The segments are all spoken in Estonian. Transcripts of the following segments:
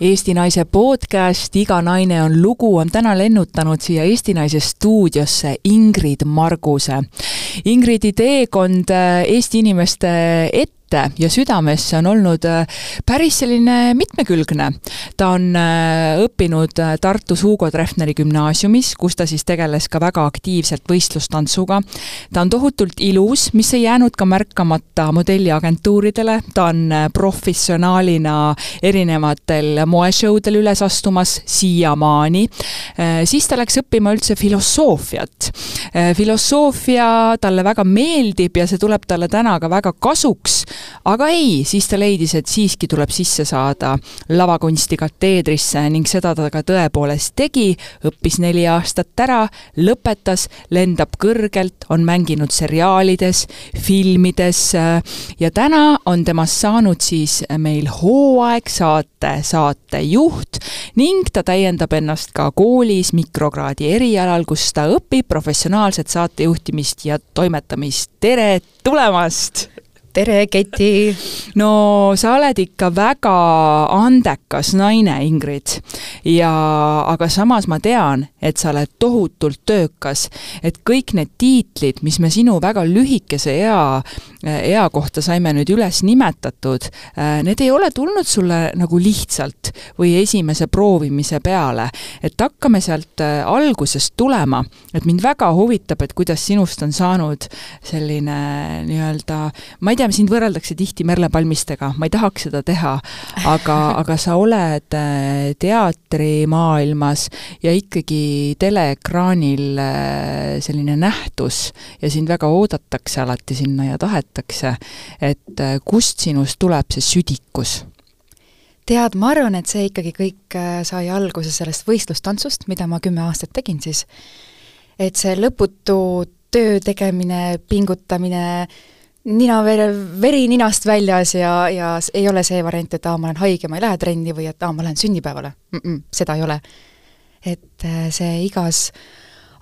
Eesti Naise podcast Iga naine on lugu on täna lennutanud siia Eesti Naise stuudiosse Ingrid Marguse. Ingridi teekond äh, Eesti inimeste ette ette ja südamesse on olnud äh, päris selline mitmekülgne. ta on äh, õppinud Tartus Hugo Treffneri gümnaasiumis, kus ta siis tegeles ka väga aktiivselt võistlustantsuga. ta on tohutult ilus, mis ei jäänud ka märkamata modelliagentuuridele, ta on professionaalina erinevatel moeshowdel üles astumas siiamaani. siis ta läks õppima üldse filosoofiat. filosoofia talle väga meeldib ja see tuleb talle täna ka väga kasuks. Aga ei, siis ta leidis, et siiski tuleb sisse saada lavakunsti kateedrisse ning seda ta ka tõepoolest tegi, õppis neli aastat ära, lõpetas, lendab kõrgelt, on mänginud seriaalides, filmides ja täna on temast saanud siis meil hooaeg saate saatejuht ning ta täiendab ennast ka koolis mikrokraadi erialal, kus ta õpib professionaalset saatejuhtimist ja toimetamist. tere tulemast! Tere, Keti! no sa oled ikka väga andekas naine, Ingrid. ja, aga samas ma tean, et sa oled tohutult töökas. et kõik need tiitlid, mis me sinu väga lühikese ea, ea kohta saime nüüd üles nimetatud, need ei ole tulnud sulle nagu lihtsalt või esimese proovimise peale. et hakkame sealt äh, algusest tulema, et mind väga huvitab, et kuidas sinust on saanud selline nii-öelda, ma ei tea, sind võrreldakse tihti Merle Palmistega, ma ei tahaks seda teha, aga, aga sa oled äh, teatrimaailmas ja ikkagi teleekraanil äh, selline nähtus ja sind väga oodatakse alati sinna ja tahetakse, et äh, kust sinust tuleb see südikus? tead, ma arvan, et see ikkagi kõik sai alguse sellest võistlustantsust, mida ma kümme aastat tegin siis. et see lõputu töö tegemine, pingutamine, nina vere, veri ninast väljas ja, ja ei ole see variant, et aa, ma olen haige, ma ei lähe trenni või et aa, ma lähen sünnipäevale mm. -mm, seda ei ole. et äh, see igas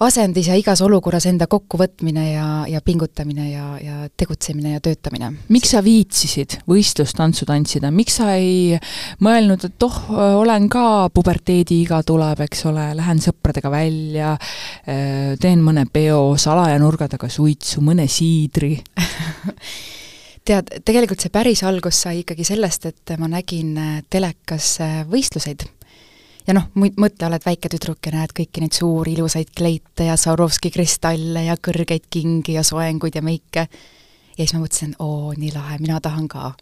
asendis ja igas olukorras enda kokkuvõtmine ja, ja pingutamine ja, ja tegutsemine ja töötamine. miks sa viitsisid võistlustantsu tantsida, miks sa ei mõelnud, et oh, olen ka, puberteediiga tuleb, eks ole, lähen sõpradega välja, äh, teen mõne peo, salaja nurga taga suitsu, mõne siidri? Tead, tegelikult see päris algus sai ikkagi sellest, et ma nägin äh, telekas äh, võistluseid ja noh, mõtle, oled väike tüdruk ja näed kõiki neid suuri ilusaid kleite ja Swarovski kristalle ja kõrgeid kingi ja soenguid ja meike. ja siis ma mõtlesin, oo, nii lahe, mina tahan ka.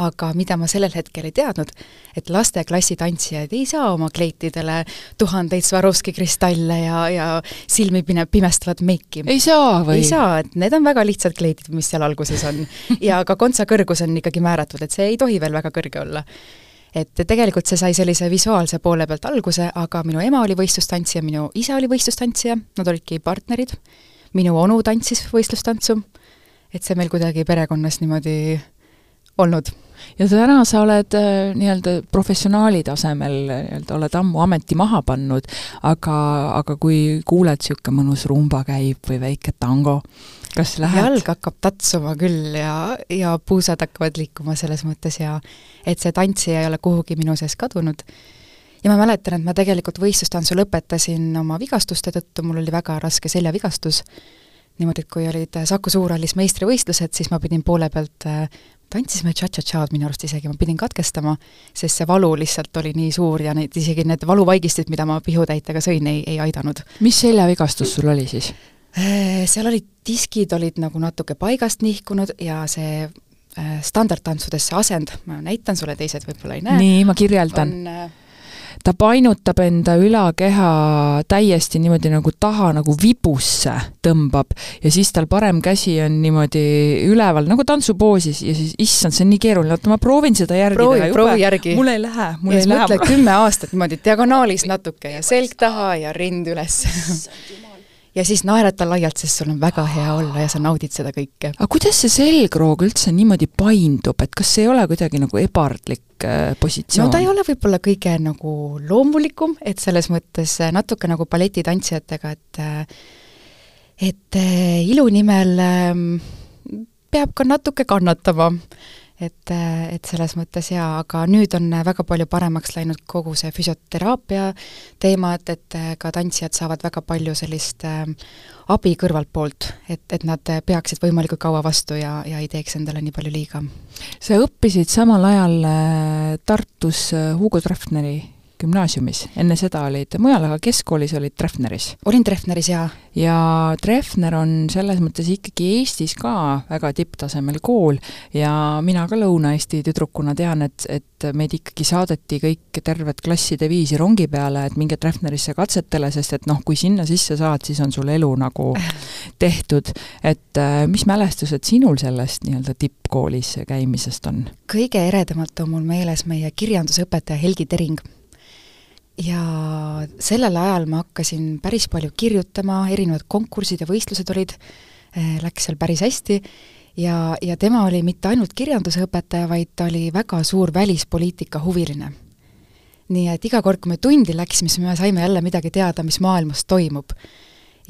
aga mida ma sellel hetkel ei teadnud, et laste klassitantsijaid ei saa oma kleitidele tuhandeid Swarovski kristalle ja, ja silmi pime-, pimestavat meiki. ei saa või? ei saa, et need on väga lihtsad kleidid, mis seal alguses on. ja ka kontsa kõrgus on ikkagi määratud, et see ei tohi veel väga kõrge olla et tegelikult see sai sellise visuaalse poole pealt alguse, aga minu ema oli võistlustantsija, minu isa oli võistlustantsija, nad olidki partnerid, minu onu tantsis võistlustantsu, et see meil kuidagi perekonnas niimoodi olnud ja täna sa oled äh, nii-öelda professionaali tasemel, nii-öelda oled ammu ameti maha pannud, aga, aga kui kuuled, niisugune mõnus rumba käib või väike tango, kas lähed? jalg hakkab tatsuma küll ja, ja puusad hakkavad liikuma selles mõttes ja et see tantsija ei ole kuhugi minu sees kadunud. ja ma mäletan, et ma tegelikult võistlustantsu lõpetasin oma vigastuste tõttu, mul oli väga raske seljavigastus, niimoodi, et kui olid Saku Suurhallis meistrivõistlused, siis ma pidin poole pealt tantsisime tša-tša-tšaad minu arust isegi, ma pidin katkestama, sest see valu lihtsalt oli nii suur ja neid, isegi need valuvaigistid, mida ma pihutäitega sõin, ei, ei aidanud. mis seljavigastus sul oli siis? Äh, seal olid, diskid olid nagu natuke paigast nihkunud ja see äh, standardtantsudes see asend, ma näitan sulle, teised võib-olla ei näe. nii, ma kirjeldan. on äh, ta painutab enda ülakeha täiesti niimoodi nagu taha nagu vibusse tõmbab. Ja siis tal parem käsi on niimoodi üleval nagu tantsupoosis. Ja siis issand, see on nii keeruline, oota ma proovin seda järgi proovi, proovi järgi. mul ei lähe, mul ja ei lähe. mõtle kümme aastat niimoodi diagonaalis natuke ja selg taha ja rind üles ja siis naerata laialt, sest sul on väga hea olla ja sa naudid seda kõike. aga kuidas see selgroog üldse niimoodi paindub, et kas see ei ole kuidagi nagu ebardlik äh, positsioon? no ta ei ole võib-olla kõige nagu loomulikum, et selles mõttes äh, natuke nagu balletitantsijatega, et äh, et ilu nimel ähm, peab ka natuke kannatama et, et selles mõttes jaa, aga nüüd on väga palju paremaks läinud kogu see füsioteraapia teema, et, et ka tantsijad saavad väga palju sellist äh, abi kõrvaltpoolt, et, et nad peaksid võimalikult kaua vastu ja, ja ei teeks endale nii palju liiga. sa õppisid samal ajal äh, Tartus äh, Hugo Treffneri gümnaasiumis, enne seda olid mujal, aga keskkoolis olid Treffneris? olin Treffneris, jaa. ja Treffner on selles mõttes ikkagi Eestis ka väga tipptasemel kool ja mina ka Lõuna-Eesti tüdrukuna tean, et, et meid ikkagi saadeti kõik tervet klasside viisi rongi peale, et minge Treffnerisse katsetele, sest et noh, kui sinna sisse saad, siis on sul elu nagu tehtud. et äh, mis mälestused sinul sellest nii-öelda tippkoolis käimisest on? kõige eredamalt on mul meeles meie kirjandusõpetaja Helgi Tering ja sellel ajal ma hakkasin päris palju kirjutama, erinevad konkursid ja võistlused olid, eh, läks seal päris hästi, ja, ja tema oli mitte ainult kirjanduse õpetaja, vaid ta oli väga suur välispoliitika huviline. nii et iga kord, kui me tundi läksime, siis me saime jälle midagi teada, mis maailmas toimub.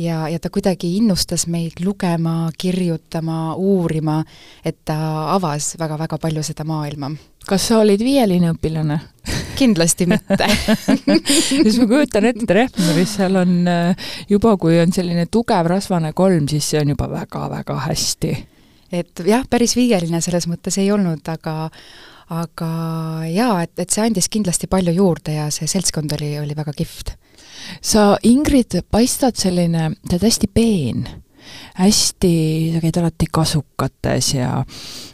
Ja, ja ta kuidagi innustas meid lugema, kirjutama, uurima, et ta avas väga-väga palju seda maailma. kas sa olid viieline õpilane kindlasti mitte siis ma kujutan ette, Rehneris seal on äh, juba, kui on selline tugev rasvane kolm, siis see on juba väga-väga hästi. et jah, päris viieline selles mõttes ei olnud, aga aga jaa, et, et see andis kindlasti palju juurde ja see seltskond oli, oli väga kihvt. Sa, Ingrid, paistad selline, sa oled hästi peen hästi, sa käid alati kasukates ja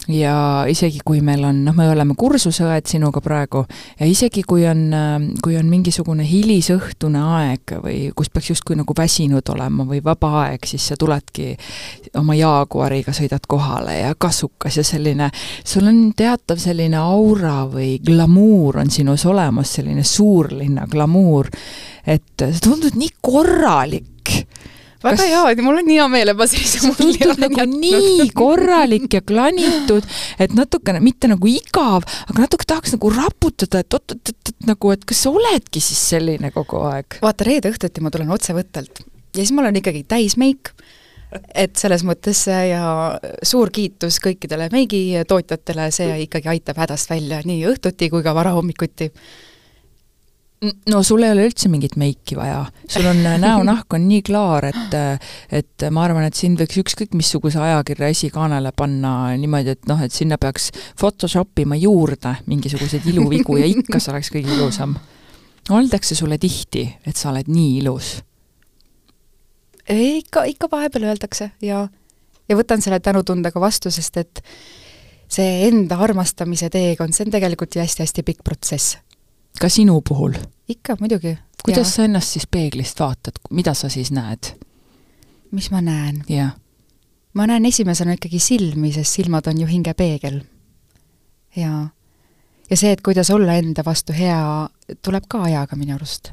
ja isegi kui meil on, noh, me oleme kursusõed sinuga praegu, ja isegi kui on, kui on mingisugune hilisõhtune aeg või kus peaks justkui nagu väsinud olema või vaba aeg, siis sa tuledki oma Jaaguariga, sõidad kohale ja kasukas ja selline, sul on teatav selline aura või glamuur on sinus olemas, selline suurlinna glamuur, et sa tundud nii korralik väga Kas... hea, mul on hea meel, et ma sellise mulje olen nagu jätnud. nii korralik ja klanitud, et natukene, mitte nagu igav, aga natuke tahaks nagu raputada, et oot-oot-oot, nagu, et kas sa oledki siis selline kogu aeg? vaata, reede õhtuti ma tulen otse võttelt ja siis mul on ikkagi täismeik, et selles mõttes ja suur kiitus kõikidele meigitootjatele, see ikkagi aitab hädast välja nii õhtuti kui ka varahommikuti no sul ei ole üldse mingit meiki vaja, sul on äh, näonahk on nii klaar, et äh, et ma arvan, et sind võiks ükskõik missuguse ajakirja esikaanele panna niimoodi, et noh, et sinna peaks Photoshop ima juurde mingisuguseid iluvigu ja ikka see oleks kõige ilusam. Öeldakse sulle tihti, et sa oled nii ilus? ikka, ikka vahepeal öeldakse ja, ja võtan selle tänutundega vastu, sest et see enda armastamise teekond, see on tegelikult ju hästi-hästi pikk protsess ka sinu puhul? ikka, muidugi. kuidas ja. sa ennast siis peeglist vaatad, mida sa siis näed? mis ma näen? ma näen esimesena ikkagi silmi, sest silmad on ju hingepeegel. jaa. ja see, et kuidas olla enda vastu hea, tuleb ka ajaga minu arust.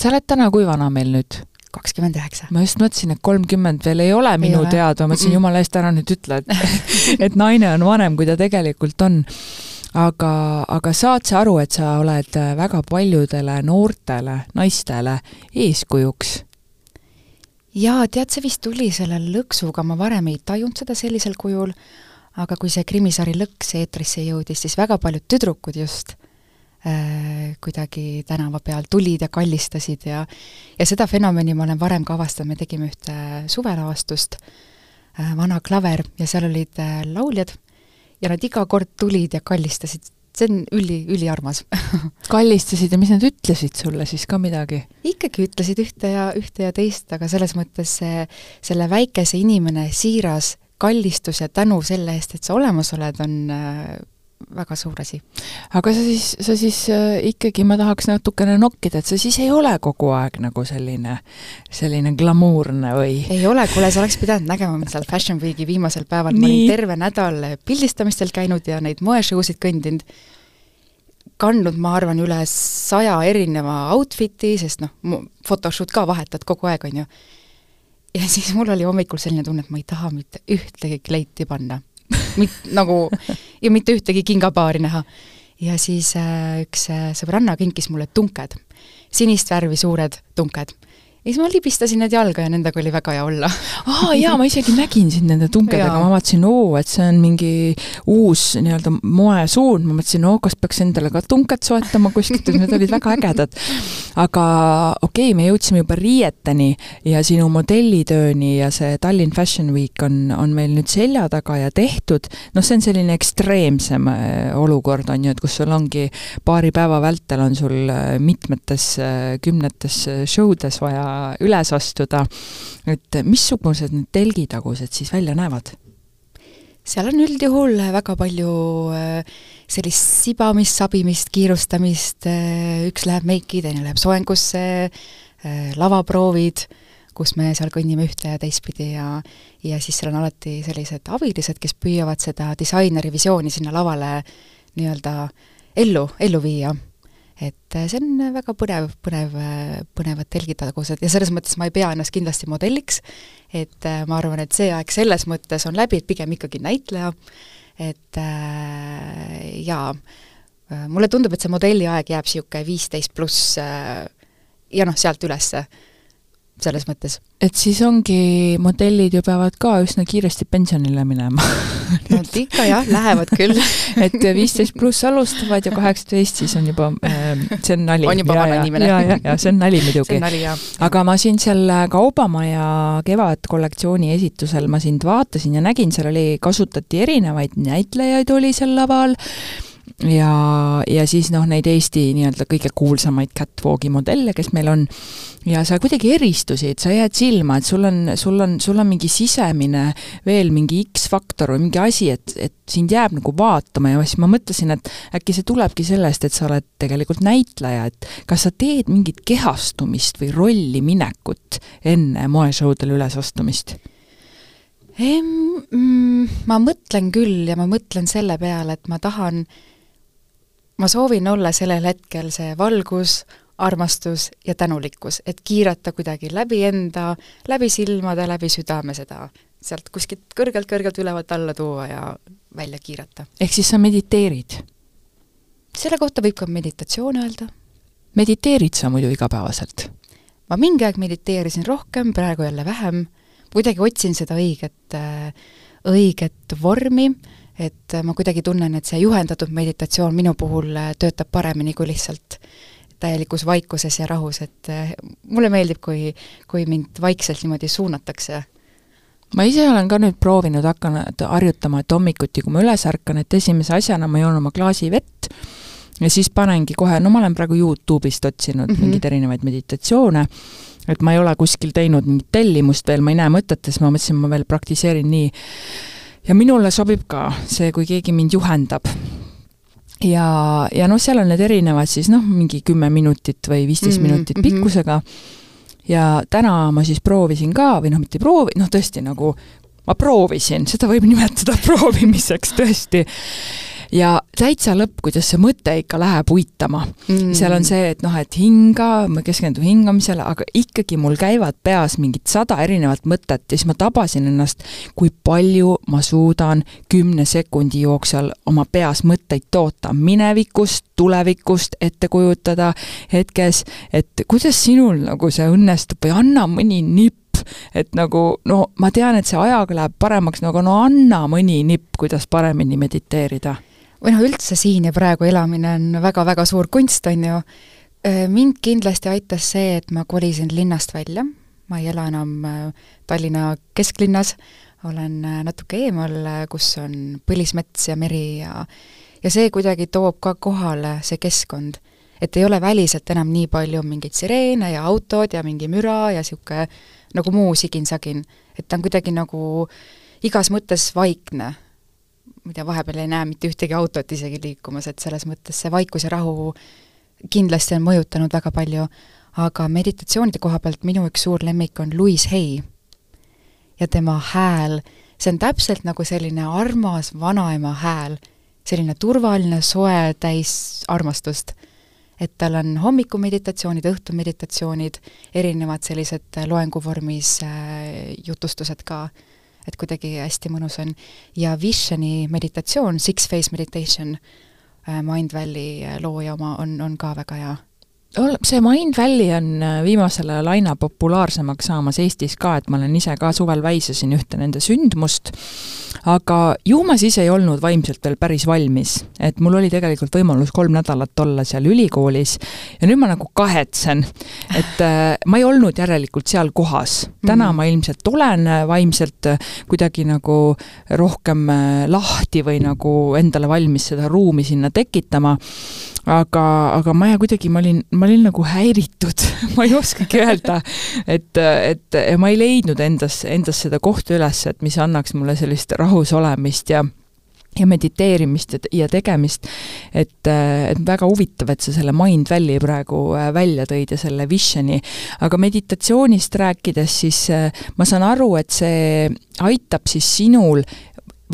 sa oled täna kui vana meil nüüd? kakskümmend üheksa. ma just mõtlesin, et kolmkümmend veel ei ole minu ei teada, ma mõtlesin, jumala eest, ära nüüd ütle, et et naine on vanem, kui ta tegelikult on aga, aga saad sa aru, et sa oled äh, väga paljudele noortele naistele eeskujuks? jaa, tead, see vist tuli selle lõksuga, ma varem ei tajunud seda sellisel kujul, aga kui see krimisari Lõks eetrisse jõudis, siis väga paljud tüdrukud just äh, kuidagi tänava peal tulid ja kallistasid ja ja seda fenomeni ma olen varem ka avastanud, me tegime ühte suvelavastust äh,, Vana klaver, ja seal olid äh, lauljad ja nad iga kord tulid ja kallistasid, see on üli, üliarmas kallistasid ja mis nad ütlesid sulle siis ka midagi? ikkagi ütlesid ühte ja, ühte ja teist, aga selles mõttes see, selle väikese inimene siiras kallistus ja tänu selle eest, et sa olemas oled, on äh, väga suur asi. aga sa siis, sa siis äh, ikkagi, ma tahaks natukene nokkida, et sa siis ei ole kogu aeg nagu selline, selline glamuurne või? ei ole, kuule, sa oleks pidanud nägema mind seal Fashion Weeki viimasel päeval, ma olin terve nädal pildistamistel käinud ja neid moeshow'sid kõndinud, kandnud, ma arvan, üle saja erineva outfit'i, sest noh, photoshoot ka vahetad kogu aeg, on ju. ja siis mul oli hommikul selline tunne, et ma ei taha mitte ühtegi kleiti panna mit-, nagu ja mitte ühtegi kingapaari näha. ja siis äh, üks äh, sõbranna kinkis mulle tunked, sinist värvi suured tunked. Ja siis ma libistasin need jalga ja nendega oli väga hea olla. aa jaa, ma isegi nägin sind nende tunkedega, ma vaatasin, oo, et see on mingi uus nii-öelda moesuund, ma mõtlesin, oo, kas peaks endale ka tunked soetama kuskilt, need olid väga ägedad. aga okei okay,, me jõudsime juba riieteni ja sinu modellitööni ja see Tallinn Fashion Week on, on meil nüüd selja taga ja tehtud, noh, see on selline ekstreemsem äh, olukord, on ju, et kus sul ongi paari päeva vältel on sul äh, mitmetes äh, kümnetes show des vaja üles astuda, et missugused need telgitagused siis välja näevad? seal on üldjuhul väga palju äh, sellist sibamist, sabimist, kiirustamist, äh, üks läheb meiki, teine läheb soengusse, äh, lavaproovid, kus me seal kõnnime ühte ja teistpidi ja ja siis seal on alati sellised abilised, kes püüavad seda disaineri visiooni sinna lavale nii-öelda ellu, ellu viia et äh, see on väga põnev, põnev, põnevad telgitagused ja selles mõttes ma ei pea ennast kindlasti modelliks, et äh, ma arvan, et see aeg selles mõttes on läbi, et pigem ikkagi näitleja, et äh, jaa, mulle tundub, et see modelliaeg jääb niisugune viisteist pluss ja noh, sealt ülesse selles mõttes. et siis ongi, modellid ju peavad ka üsna kiiresti pensionile minema Nad ikka jah, lähevad küll et viisteist pluss alustavad ja kaheksateist siis on juba äh,, see on nali. on juba vana inimene. ja, ja, ja see on nali muidugi. Aga ma siin selle Kaubamaja kevadkollektsiooni esitusel ma sind vaatasin ja nägin, seal oli, kasutati erinevaid näitlejaid oli seal laval ja, ja siis noh, neid Eesti nii-öelda kõige kuulsamaid catwalk'i modelle, kes meil on, ja sa kuidagi eristusid, sa jääd silma, et sul on, sul on, sul on mingi sisemine veel mingi X-faktor või mingi asi, et, et sind jääb nagu vaatama ja siis ma mõtlesin, et äkki see tulebki sellest, et sa oled tegelikult näitleja, et kas sa teed mingit kehastumist või rolli minekut enne moeshowdele ülesastumist? Mm, ma mõtlen küll ja ma mõtlen selle peale, et ma tahan ma soovin olla sellel hetkel see valgus, armastus ja tänulikkus, et kiirata kuidagi läbi enda, läbi silmade, läbi südame seda sealt kuskilt kõrgelt-kõrgelt ülevalt alla tuua ja välja kiirata. ehk siis sa mediteerid? selle kohta võib ka meditatsioon öelda. mediteerid sa muidu igapäevaselt? ma mingi aeg mediteerisin rohkem, praegu jälle vähem, kuidagi otsin seda õiget, õiget vormi et ma kuidagi tunnen, et see juhendatud meditatsioon minu puhul äh, töötab paremini kui lihtsalt täielikus vaikuses ja rahus, et äh, mulle meeldib, kui, kui mind vaikselt niimoodi suunatakse. ma ise olen ka nüüd proovinud, hakanud harjutama, et hommikuti, kui ma üles ärkan, et esimese asjana ma joon oma klaasi vett ja siis panengi kohe, no ma olen praegu Youtube'ist otsinud mm -hmm. mingeid erinevaid meditatsioone, et ma ei ole kuskil teinud mingit tellimust veel, ma ei näe mõtet, siis ma mõtlesin, ma veel praktiseerin nii ja minule sobib ka see, kui keegi mind juhendab. Ja, ja noh, seal on need erinevad siis noh, mingi kümme minutit või viisteist mm -hmm. minutit mhm. pikkusega, ja täna ma siis proovisin ka, või noh, mitte proovi, noh tõesti nagu ma proovisin, seda võib nimetada proovimiseks tõesti ja täitsa lõpp, kuidas see mõte ikka läheb uitama. Mm.. seal on see, et noh, et hinga, ma keskendun hingamisele, aga ikkagi mul käivad peas mingid sada erinevat mõtet ja siis ma tabasin ennast, kui palju ma suudan kümne sekundi jooksul oma peas mõtteid toota. Minevikust, tulevikust ette kujutada hetkes, et kuidas sinul nagu see õnnestub või anna mõni nipp et nagu no ma tean, et see ajaga läheb paremaks, no aga no anna mõni nipp, kuidas paremini mediteerida või noh, üldse siin ja praegu elamine on väga-väga suur kunst, on ju, äh, mind kindlasti aitas see, et ma kolisin linnast välja, ma ei ela enam äh, Tallinna kesklinnas, olen äh, natuke eemal, kus on põlismets ja meri ja ja see kuidagi toob ka kohale, see keskkond. et ei ole väliselt enam nii palju mingeid sireene ja autod ja mingi müra ja niisugune nagu muu sigin-sagin. et ta on kuidagi nagu igas mõttes vaikne ma ei tea, vahepeal ei näe mitte ühtegi autot isegi liikumas, et selles mõttes see vaikus ja rahu kindlasti on mõjutanud väga palju, aga meditatsioonide koha pealt minu üks suur lemmik on Louise Hay. ja tema hääl, see on täpselt nagu selline armas vanaema hääl, selline turvaline, soe, täis armastust. et tal on hommikumeditatsioonid, õhtumeditatsioonid, erinevad sellised loenguvormis äh, jutustused ka et kuidagi hästi mõnus on. ja Visioni meditatsioon, Six Phase Meditation, äh, Mindvalley äh, looja oma, on, on ka väga hea. See Mind Valley on äh, viimasel ajal aina populaarsemaks saamas Eestis ka, et ma olen ise ka suvel väisasin ühte nende sündmust, aga ju ma siis ei olnud vaimselt veel päris valmis. et mul oli tegelikult võimalus kolm nädalat olla seal ülikoolis ja nüüd ma nagu kahetsen, et äh, ma ei olnud järelikult seal kohas. täna -hmm. ma ilmselt olen vaimselt kuidagi nagu rohkem lahti või nagu endale valmis seda ruumi sinna tekitama aga, aga ma ja kuidagi, ma olin, ma olin nagu häiritud. Ma ei oskagi öelda, et, et ma ei leidnud endas, endas seda kohta üles, et mis annaks mulle sellist rahus olemist ja ja mediteerimist ja, ja tegemist, et, et väga huvitav, et sa selle Mind Valley praegu äh, välja tõid ja selle visioni, aga meditatsioonist rääkides, siis äh, ma saan aru, et see aitab siis sinul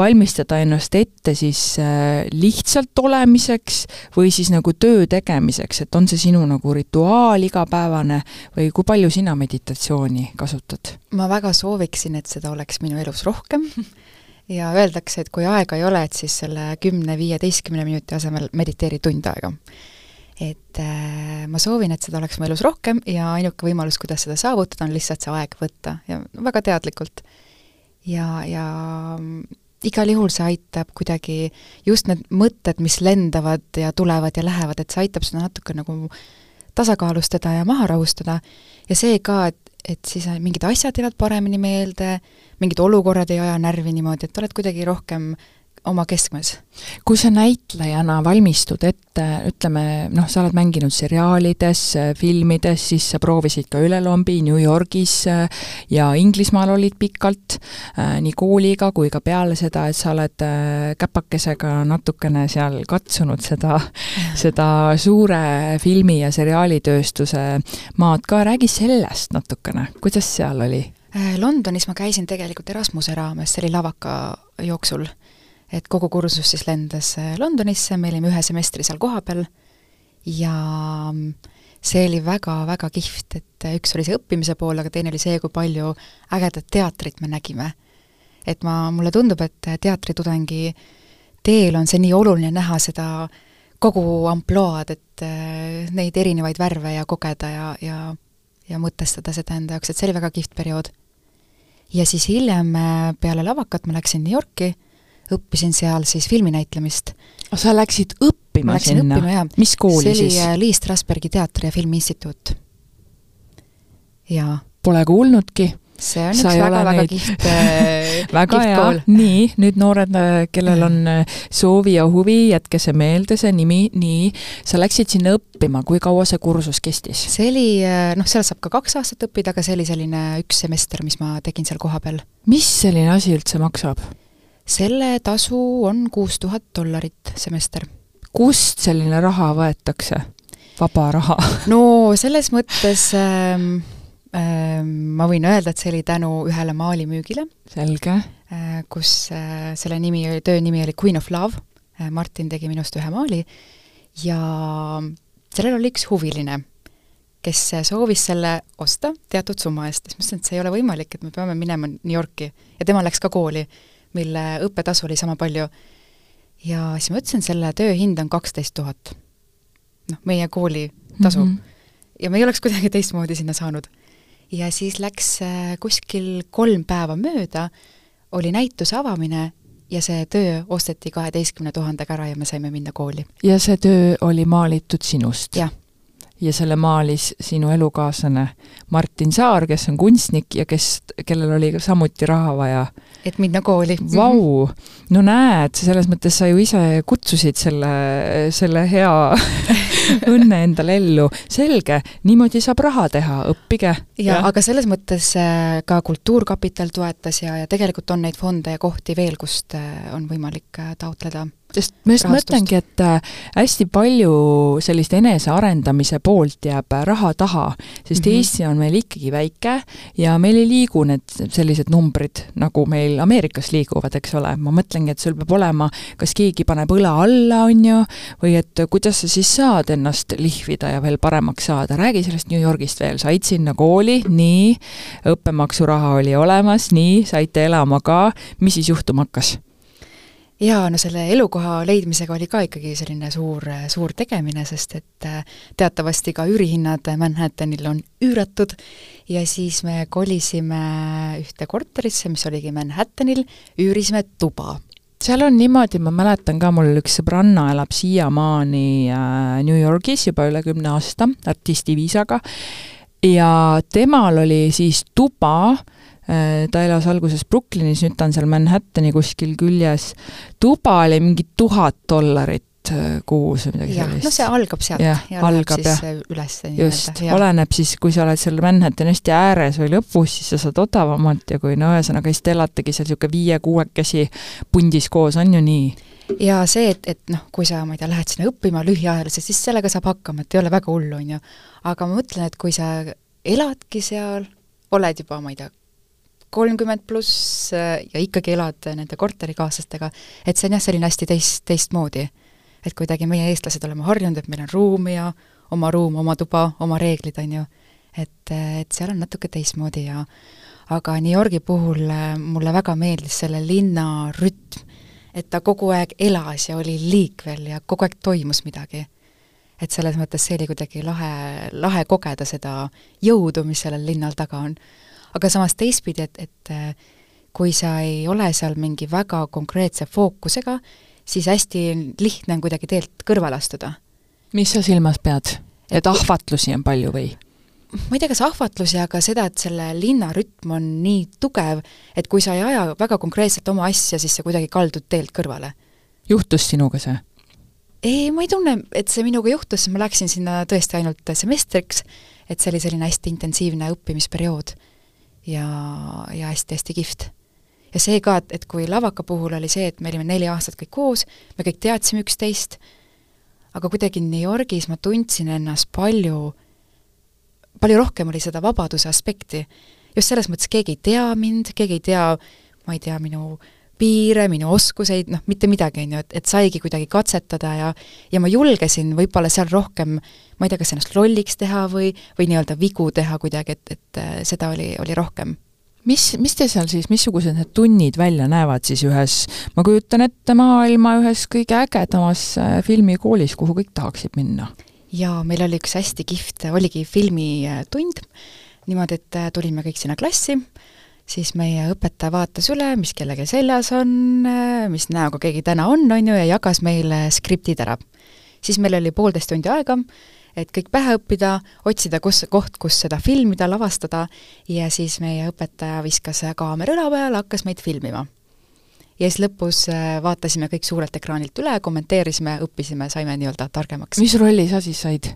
valmistada ennast ette siis äh, lihtsalt olemiseks või siis nagu töö tegemiseks, et on see sinu nagu rituaal igapäevane või kui palju sina meditatsiooni kasutad? ma väga sooviksin, et seda oleks minu elus rohkem ja öeldakse, et kui aega ei ole, et siis selle kümne-viieteistkümne minuti asemel mediteeri tund aega. et äh, ma soovin, et seda oleks mu elus rohkem ja ainuke võimalus, kuidas seda saavutada, on lihtsalt see aeg võtta ja väga teadlikult. ja, ja igal juhul see aitab kuidagi, just need mõtted, mis lendavad ja tulevad ja lähevad, et see aitab seda natuke nagu tasakaalustada ja maha rahustada. Ja see ka, et, et siis mingid asjad jäävad paremini meelde, mingid olukorrad ei aja närvi niimoodi, et oled kuidagi rohkem oma keskmes. kui sa näitlejana valmistud ette, ütleme noh, sa oled mänginud seriaalides, filmides, siis sa proovisid ka ülelombi New Yorgis äh, ja Inglismaal olid pikalt, äh, nii kooliga kui ka peale seda, et sa oled äh, käpakesega natukene seal katsunud seda, seda suure filmi- ja seriaalitööstuse maad ka, räägi sellest natukene, kuidas seal oli? Londonis ma käisin tegelikult Erasmuse raames, see oli lavaka jooksul et kogu kursus siis lendas äh, Londonisse, me olime ühe semestri seal kohapeal ja mm, see oli väga-väga kihvt, et äh, üks oli see õppimise pool, aga teine oli see, kui palju ägedat teatrit me nägime. et ma, mulle tundub, et äh, teatritudengi teel on see nii oluline näha seda kogu ampluaad, et neid erinevaid värve ja kogeda ja, ja ja mõtestada seda enda jaoks, et see oli väga kihvt periood. ja siis hiljem peale lavakat ma läksin New Yorki õppisin seal siis filminäitlemist. sa läksid õppima ma sinna? õppima, jaa. mis kooli siis? see oli Lee Strasbergi teatri- ja filmiinstituut. jaa. Pole kuulnudki see on sa üks väga-väga kihvt väga hea, nii, nüüd noored, äh, kellel on äh, soovi ja huvi, jätke see meelde, see nimi, nii, sa läksid sinna õppima, kui kaua see kursus kestis? see oli, äh, noh, seal saab ka kaks aastat õppida, aga see oli selline üks semester, mis ma tegin seal kohapeal. mis selline asi üldse maksab? Selle tasu on kuus tuhat dollarit semester. kust selline raha võetakse? vaba raha no selles mõttes ähm, ähm, ma võin öelda, et see oli tänu ühele maalimüügile. selge äh,. kus äh, selle nimi töö nimi oli Queen of Love äh,, Martin tegi minust ühe maali ja sellel oli üks huviline, kes soovis selle osta teatud summa eest, siis ma ütlesin, et see ei ole võimalik, et me peame minema New Yorki ja tema läks ka kooli mille õppetasu oli sama palju. ja siis ma ütlesin, selle töö hind on kaksteist tuhat. noh, meie kooli tasu mm. -hmm. ja me ei oleks kuidagi teistmoodi sinna saanud. ja siis läks äh, kuskil kolm päeva mööda, oli näituse avamine ja see töö osteti kaheteistkümne tuhandega ära ja me saime minna kooli. ja see töö oli maalitud sinust? jah ja selle maalis sinu elukaaslane Martin Saar, kes on kunstnik ja kes, kellel oli samuti raha vaja. Et minna kooli. Vau, no näed, selles mõttes sa ju ise kutsusid selle, selle hea õnne endale ellu. selge, niimoodi saab raha teha, õppige. ja aga selles mõttes äh, ka Kultuurkapital toetas ja, ja tegelikult on neid fonde ja kohti veel, kust äh, on võimalik äh, taotleda sest ma just mõtlengi, et äh, hästi palju sellist enesearendamise poolt jääb äh, raha taha, sest mm -hmm. Eesti on meil ikkagi väike ja meil ei liigu need sellised numbrid, nagu meil Ameerikas liiguvad, eks ole, ma mõtlengi, et sul peab olema, kas keegi paneb õla alla, on ju, või et kuidas sa siis saad ennast lihvida ja veel paremaks saada, räägi sellest New Yorgist veel, said sinna kooli, nii, õppemaksuraha oli olemas, nii, saite elama ka, mis siis juhtuma hakkas? Jaa, no selle elukoha leidmisega oli ka ikkagi selline suur, suur tegemine, sest et äh, teatavasti ka üürihinnad Manhattanil on üüratud ja siis me kolisime ühte korterisse, mis oligi Manhattanil, üürisime tuba. Seal on niimoodi, ma mäletan ka, mul üks sõbranna elab siiamaani äh, New Yorgis juba üle kümne aasta artisti viisaga ja temal oli siis tuba Äh, ta elas alguses Brooklynis, nüüd ta on seal Manhattani kuskil küljes. tuba oli mingi tuhat dollarit äh, kuus või midagi sellist. no see algab sealt ja, ja algab, läheb siis üles. just, oleneb siis, kui sa oled seal Manhattani hästi ääres või lõpus, siis sa saad odavamalt ja kui no ühesõnaga, siis te elategi seal niisugune viie-kuuekesi pundis koos, on ju nii? ja see, et, et noh, kui sa, ma ei tea, lähed sinna õppima lühiajaliselt, siis sellega saab hakkama, et ei ole väga hullu, on ju. aga ma mõtlen, et kui sa eladki seal, oled juba, ma ei tea, kolmkümmend pluss äh, ja ikkagi elad nende korterikaaslastega, et see on jah, selline hästi teist, teistmoodi. et kuidagi meie, eestlased, oleme harjunud, et meil on ruum ja oma ruum, oma tuba, oma reeglid, on ju, et, et seal on natuke teistmoodi ja aga New Yorgi puhul äh, mulle väga meeldis selle linna rütm, et ta kogu aeg elas ja oli liikvel ja kogu aeg toimus midagi. et selles mõttes see oli kuidagi lahe, lahe kogeda seda jõudu, mis sellel linnal taga on aga samas teistpidi, et, et äh, kui sa ei ole seal mingi väga konkreetse fookusega, siis hästi lihtne on kuidagi teelt kõrvale astuda. mis sa silmas pead? et ahvatlusi on palju või? ma ei tea, kas ahvatlusi, aga seda, et selle linna rütm on nii tugev, et kui sa ei aja väga konkreetselt oma asja, siis sa kuidagi kaldud teelt kõrvale. juhtus sinuga see? ei, ma ei tunne, et see minuga juhtus, ma läksin sinna tõesti ainult semestriks, et see oli selline hästi intensiivne õppimisperiood ja, ja hästi-hästi kihvt. ja see ka, et, et kui lavaka puhul oli see, et me olime neli aastat kõik koos, me kõik teadsime üksteist, aga kuidagi New Yorgis ma tundsin ennast palju, palju rohkem oli seda vabaduse aspekti. just selles mõttes, keegi ei tea mind, keegi ei tea, ma ei tea, minu piire, minu oskuseid, noh, mitte midagi, on ju, et, et saigi kuidagi katsetada ja ja ma julgesin võib-olla seal rohkem ma ei tea, kas ennast lolliks teha või, või nii-öelda vigu teha kuidagi, et, et äh, seda oli, oli rohkem mis, mis te seal siis, missugused need tunnid välja näevad siis ühes, ma kujutan ette, maailma ühes kõige ägedamas äh, filmikoolis, kuhu kõik tahaksid minna? jaa, meil oli üks hästi kihvt, oligi filmitund, niimoodi, et äh, tulime kõik sinna klassi, siis meie õpetaja vaatas üle, mis kellegi seljas on, mis näoga keegi täna on, on ju, ja jagas meile skriptid ära. siis meil oli poolteist tundi aega, et kõik pähe õppida, otsida, kus, koht, kus seda filmida, lavastada ja siis meie õpetaja viskas kaamera õla peale, hakkas meid filmima. ja siis lõpus äh, vaatasime kõik suurelt ekraanilt üle, kommenteerisime, õppisime, saime nii-öelda targemaks. mis rolli sa siis said?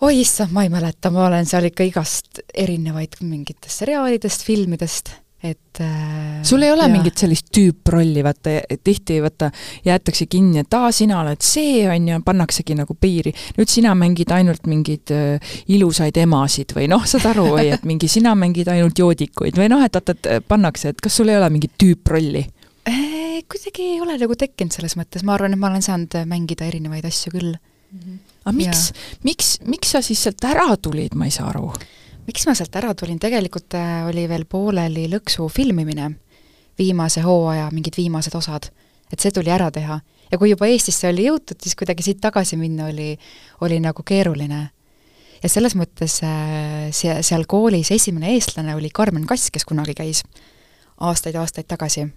Oi issand, ma ei mäleta, ma olen seal ikka igast erinevaid mingitest seriaalidest, filmidest, et äh, sul ei ole ja. mingit sellist tüüprolli, vaata, tihti vaata, jäetakse kinni, et aa, sina oled see, on ju, pannaksegi nagu piiri. nüüd sina mängid ainult mingeid äh, ilusaid emasid või noh, saad aru, või et mingi sina mängid ainult joodikuid või noh, et vaata, et pannakse, et kas sul ei ole mingit tüüprolli? Äh, kuidagi ei ole nagu tekkinud selles mõttes, ma arvan, et ma olen saanud mängida erinevaid asju küll mm. -hmm aga miks, miks, miks sa siis sealt ära tulid, ma ei saa aru? miks ma sealt ära tulin, tegelikult äh, oli veel pooleli lõksu filmimine, viimase hooaja mingid viimased osad, et see tuli ära teha. ja kui juba Eestisse oli jõutud, siis kuidagi siit tagasi minna oli, oli nagu keeruline. ja selles mõttes äh, see, seal koolis esimene eestlane oli Karmen Kass, kes kunagi käis aastaid-aastaid tagasi.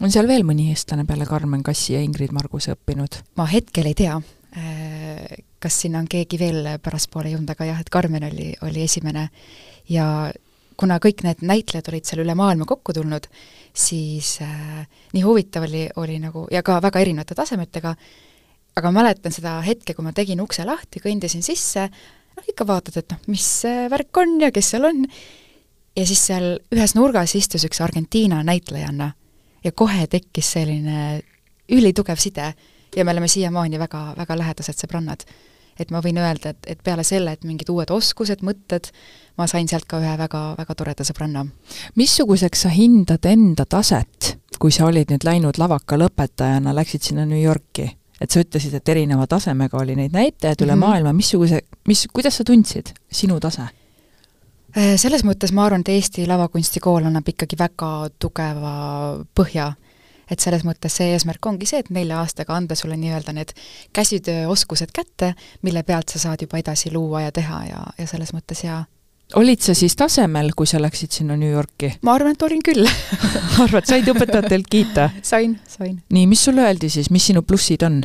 on seal veel mõni eestlane peale Karmen Kassi ja Ingrid Marguse õppinud? ma hetkel ei tea äh, kas sinna on keegi veel pärastpoole jõudnud, aga jah, et Karmen oli, oli esimene. Ja kuna kõik need näitlejad olid seal üle maailma kokku tulnud, siis äh, nii huvitav oli, oli nagu, ja ka väga erinevate tasemetega, aga ma mäletan seda hetke, kui ma tegin ukse lahti, kõndisin sisse, noh ikka vaatad, et noh, mis värk on ja kes seal on, ja siis seal ühes nurgas istus üks Argentiina näitlejanna ja kohe tekkis selline ülitugev side ja me oleme siiamaani väga, väga lähedased sõbrannad et ma võin öelda, et, et peale selle, et mingid uued oskused, mõtted, ma sain sealt ka ühe väga, väga toreda sõbranna. missuguseks sa hindad enda taset, kui sa olid nüüd läinud lavaka lõpetajana, läksid sinna New Yorki? et sa ütlesid, et erineva tasemega oli neid näitajaid üle mm -hmm. maailma, missuguse, mis, kuidas sa tundsid, sinu tase? Äh, selles mõttes ma arvan, et Eesti lavakunstikool annab ikkagi väga tugeva põhja et selles mõttes see eesmärk ongi see, et nelja aastaga anda sulle nii-öelda need käsitööoskused kätte, mille pealt sa saad juba edasi luua ja teha ja, ja selles mõttes jaa. olid sa siis tasemel, kui sa läksid sinna New Yorki? ma arvan, et olin küll arvad, said õpetajatelt kiita? sain, sain. nii, mis sulle öeldi siis, mis sinu plussid on?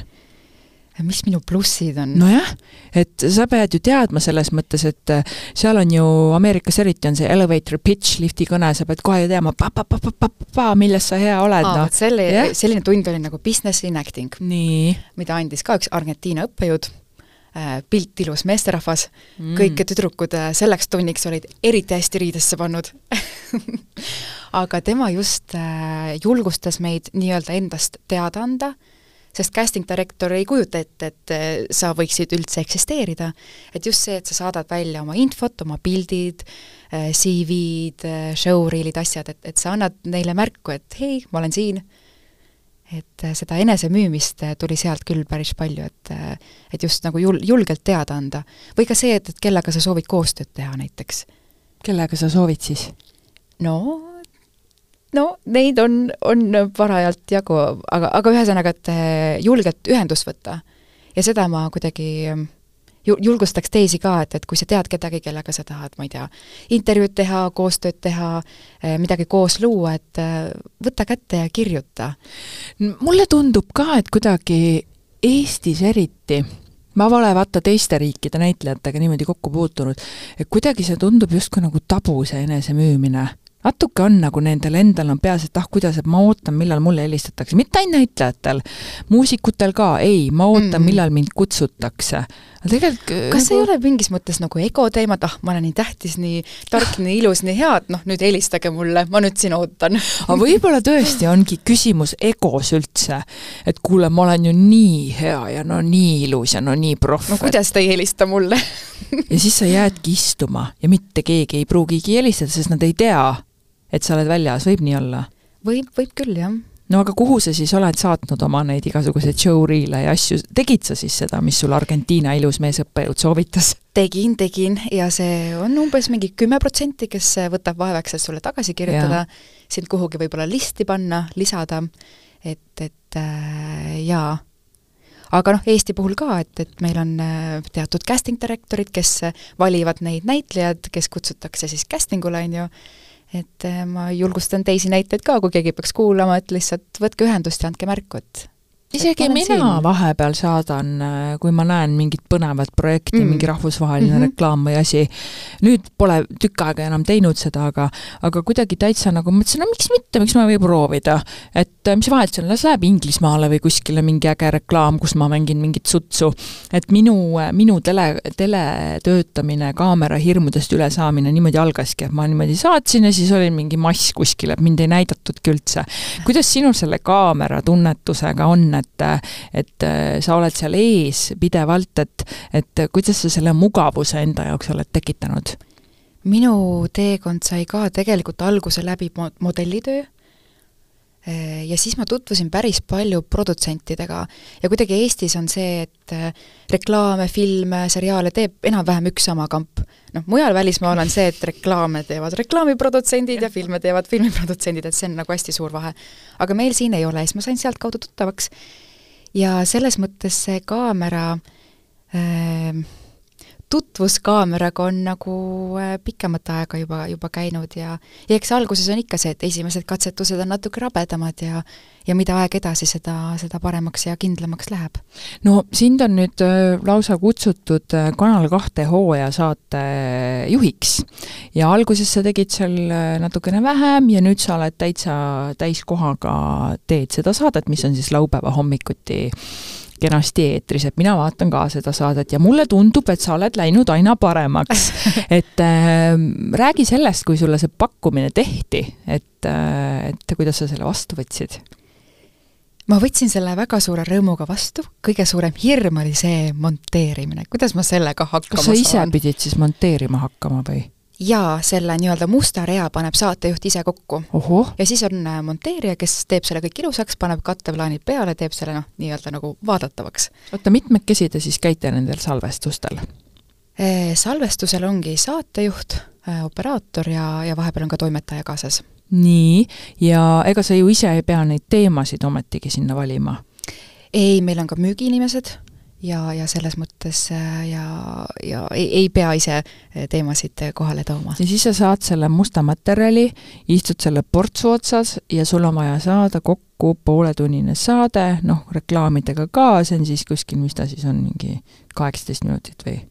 Mis minu plussid on? nojah, et sa pead ju teadma selles mõttes, et äh, seal on ju, Ameerikas eriti on see elevator pitch, lifti kõne, sa pead kohe ju teadma, pa-pa-pa-pa-pa, milles sa hea oled, noh. selle yeah., selline tund oli nagu business in acting. mida andis ka üks Argentiina õppejõud, äh, pilt ilus meesterahvas mm., kõik tüdrukud äh, selleks tunniks olid eriti hästi riidesse pannud aga tema just julgustas meid nii-öelda endast teada anda sest casting director ei kujuta ette, et sa võiksid üldse eksisteerida. et just see, et sa saadad välja oma infot, oma pildid, äh, CV-d, äh, showreel'id, asjad, et, et sa annad neile märku, et hei, ma olen siin, et äh, seda enesemüümist tuli sealt küll päris palju, et et just nagu jul-, julgelt teada anda. või ka see, et, et kellega sa soovid koostööd teha näiteks. kellega sa soovid siis? no no neid on, on parajalt jagu, aga, aga ühesõnaga, et eh, julgelt ühendust võtta. ja seda ma kuidagi ju-, julgustaks teisi ka, et, et kui sa tead kedagi, kellega sa tahad, ma ei tea, intervjuud teha, koostööd teha, eh, midagi koos luua, et eh, võta kätte ja kirjuta. mulle tundub ka, et kuidagi Eestis eriti ma pole vaata teiste riikide näitlejatega niimoodi kokku puutunud, et kuidagi see tundub justkui nagu tabu, see enesemüümine natuke on nagu nendel endal on peas, et ah, kuidas, et ma ootan, millal mulle helistatakse, mitte ainult näitlejatel, muusikutel ka, ei, ma ootan mm, -hmm. millal mind kutsutakse. tegelikult kas nagu... ei ole mingis mõttes nagu ego teema, et ah, ma olen nii tähtis, nii tark, nii ilus, nii hea, et noh, nüüd helistage mulle, ma nüüd siin ootan aga võib-olla tõesti ongi küsimus egos üldse, et kuule, ma olen ju nii hea ja no nii ilus ja no nii proff. no kuidas te ei helista mulle ja siis sa jäädki istuma ja mitte keegi ei pruugigi helistada, sest nad ei tea et sa oled väljas, võib nii olla? võib, võib küll, jah. no aga kuhu sa siis oled saatnud oma neid igasuguseid showreel'e ja asju, tegid sa siis seda, mis sul Argentiina ilus meesõppejõud soovitas? tegin, tegin ja see on umbes mingi kümme protsenti, kes võtab vaevaks, et sulle tagasi kirjutada, sind kuhugi võib-olla listi panna, lisada, et, et äh, jaa aga noh, Eesti puhul ka, et, et meil on äh, teatud casting direktorid, kes valivad neid näitlejaid, kes kutsutakse siis casting ule, on ju, et äh, ma julgustan teisi näiteid ka, kui keegi peaks kuulama, et lihtsalt võtke ühendust ja andke märku, et isegi mina siin. vahepeal saadan, äh, kui ma näen mingit põnevat projekti mm., mingi rahvusvaheline mm -hmm. reklaam või asi, nüüd pole tükk aega enam teinud seda, aga aga kuidagi täitsa nagu mõtlesin, no miks mitte, miks ma ei või proovida. et äh, mis vahet seal, las läheb Inglismaale või kuskile mingi äge reklaam, kus ma mängin mingit sutsu. et minu, minu tele, teletöötamine, kaamera hirmudest ülesaamine niimoodi algaski, et ma niimoodi saatsin ja siis oli mingi mass kuskil, et mind ei näidatudki üldse. kuidas sinul selle kaamera tunnetusega on, et et, et äh, sa oled seal ees pidevalt, et, et kuidas sa selle mugavuse enda jaoks oled tekitanud? minu teekond sai ka tegelikult alguse läbi modellitöö ja siis ma tutvusin päris palju produtsentidega ja kuidagi Eestis on see, et äh, reklaame, filme, seriaale teeb enam-vähem üks sama kamp. noh, mujal välismaal on see, et reklaame teevad reklaamiprodutsendid ja filme teevad filmiprodutsendid, et see on nagu hästi suur vahe. aga meil siin ei ole, siis ma sain sealtkaudu tuttavaks ja selles mõttes see kaamera äh, tutvus kaameraga on nagu äh, pikemat aega juba, juba käinud ja ja eks alguses on ikka see, et esimesed katsetused on natuke rabedamad ja ja mida aeg edasi, seda, seda paremaks ja kindlamaks läheb. no sind on nüüd äh, lausa kutsutud äh, Kanal kahte hooajasaate juhiks ja alguses sa tegid seal natukene vähem ja nüüd sa oled täitsa täiskohaga, teed seda saadet, mis on siis laupäeva hommikuti kenasti eetris, et mina vaatan ka seda saadet ja mulle tundub, et sa oled läinud aina paremaks et äh, räägi sellest, kui sulle see pakkumine tehti, et äh,, et kuidas sa selle vastu võtsid? ma võtsin selle väga suure rõõmuga vastu, kõige suurem hirm oli see monteerimine, kuidas ma sellega hakkama kas sa ise saan? pidid siis monteerima hakkama või? Jaa, selle nii-öelda musta rea paneb saatejuht ise kokku. ja siis on äh, monteerija, kes teeb selle kõik ilusaks, paneb katteplaanid peale, teeb selle noh, nii-öelda nagu vaadatavaks. oota, mitmekesi te siis käite nendel salvestustel? Äh, salvestusel ongi saatejuht, äh, operaator ja, ja vahepeal on ka toimetaja kaasas nii, ja ega sa ju ise ei pea neid teemasid ometigi sinna valima? ei, meil on ka müügiinimesed ja, ja selles mõttes äh, ja, ja ei, ei pea ise äh, teemasid kohale tooma. ja siis sa saad selle musta materjali, istud selle portsu otsas ja sul on vaja saada kokku pooletunnine saade, noh, reklaamidega ka, see on siis kuskil, mis ta siis on, mingi kaheksateist minutit või?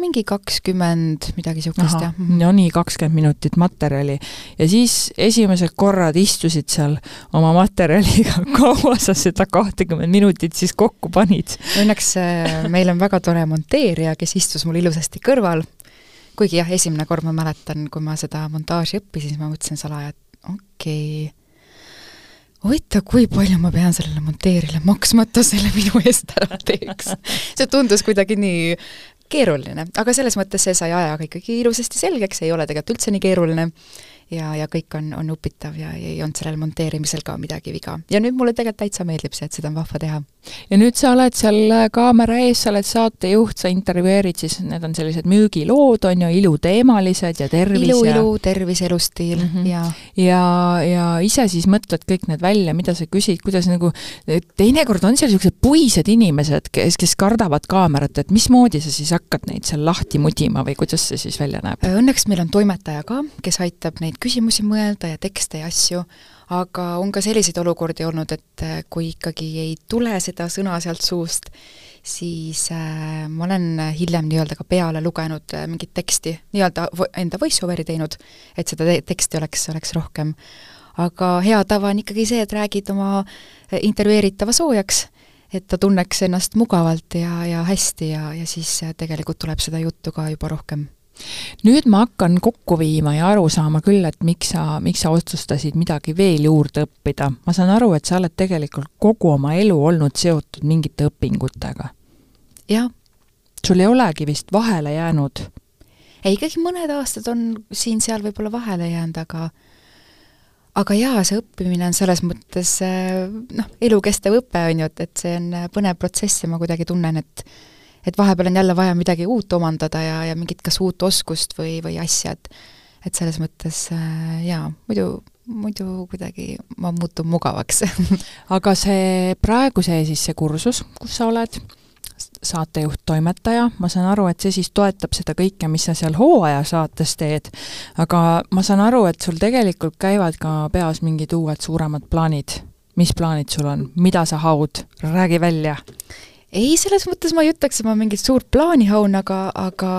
Mingi kakskümmend, midagi niisugust, jah. No nii, kakskümmend minutit materjali. ja siis esimesed korrad istusid seal oma materjaliga, kaua sa seda kahtekümmet minutit siis kokku panid? Õnneks äh, meil on väga tore monteerija, kes istus mul ilusasti kõrval, kuigi jah, esimene kord ma mäletan, kui ma seda montaaži õppisin, siis ma mõtlesin salaja, et okei okay,, oita, kui palju ma pean sellele monteerijale maksma, et ta selle minu eest ära teeks. see tundus kuidagi nii keeruline, aga selles mõttes see sai ajaga ikkagi ilusasti selgeks, ei ole tegelikult üldse nii keeruline ja, ja kõik on, on upitav ja ei olnud sellel monteerimisel ka midagi viga. ja nüüd mulle tegelikult täitsa meeldib see, et seda on vahva teha. ja nüüd sa oled seal kaamera ees, sa oled saatejuht, sa intervjueerid siis, need on sellised müügilood, on ju, iluteemalised ja tervis ilu, ja ilu, tervis, elustiil mm -hmm. ja ja, ja ise siis mõtled kõik need välja, mida sa küsid, kuidas nagu, teinekord on seal niisugused puised inimesed, kes, kes kardavad kaamerat, et mismoodi sa siis hakkad neid seal lahti mudima või kuidas see siis välja näeb? Õnneks meil on toimetaja ka, kes aitab neid neid küsimusi mõelda ja tekste ja asju, aga on ka selliseid olukordi olnud, et äh, kui ikkagi ei tule seda sõna sealt suust, siis äh, ma olen hiljem nii-öelda ka peale lugenud äh, mingit teksti, nii-öelda enda voice-over'i teinud, et seda te teksti oleks, oleks rohkem. aga hea tava on ikkagi see, et räägid oma äh, intervjueeritava soojaks, et ta tunneks ennast mugavalt ja, ja hästi ja, ja siis äh, tegelikult tuleb seda juttu ka juba rohkem nüüd ma hakkan kokku viima ja aru saama küll, et miks sa, miks sa otsustasid midagi veel juurde õppida. ma saan aru, et sa oled tegelikult kogu oma elu olnud seotud mingite õpingutega. jah. sul ei olegi vist vahele jäänud? ei, ikkagi mõned aastad on siin-seal võib-olla vahele jäänud, aga aga jaa, see õppimine on selles mõttes noh, elukestev õpe, on ju, et, et see on põnev protsess ja ma kuidagi tunnen, et et vahepeal on jälle vaja midagi uut omandada ja, ja mingit kas uut oskust või, või asja, et et selles mõttes äh, jaa, muidu, muidu kuidagi ma muutun mugavaks aga see praegu see siis see kursus, kus sa oled, saatejuht, toimetaja, ma saan aru, et see siis toetab seda kõike, mis sa seal hooajasaates teed, aga ma saan aru, et sul tegelikult käivad ka peas mingid uued suuremad plaanid. mis plaanid sul on, mida sa haud, räägi välja ei, selles mõttes ma ei ütleks, et ma mingit suurt plaani haun, aga, aga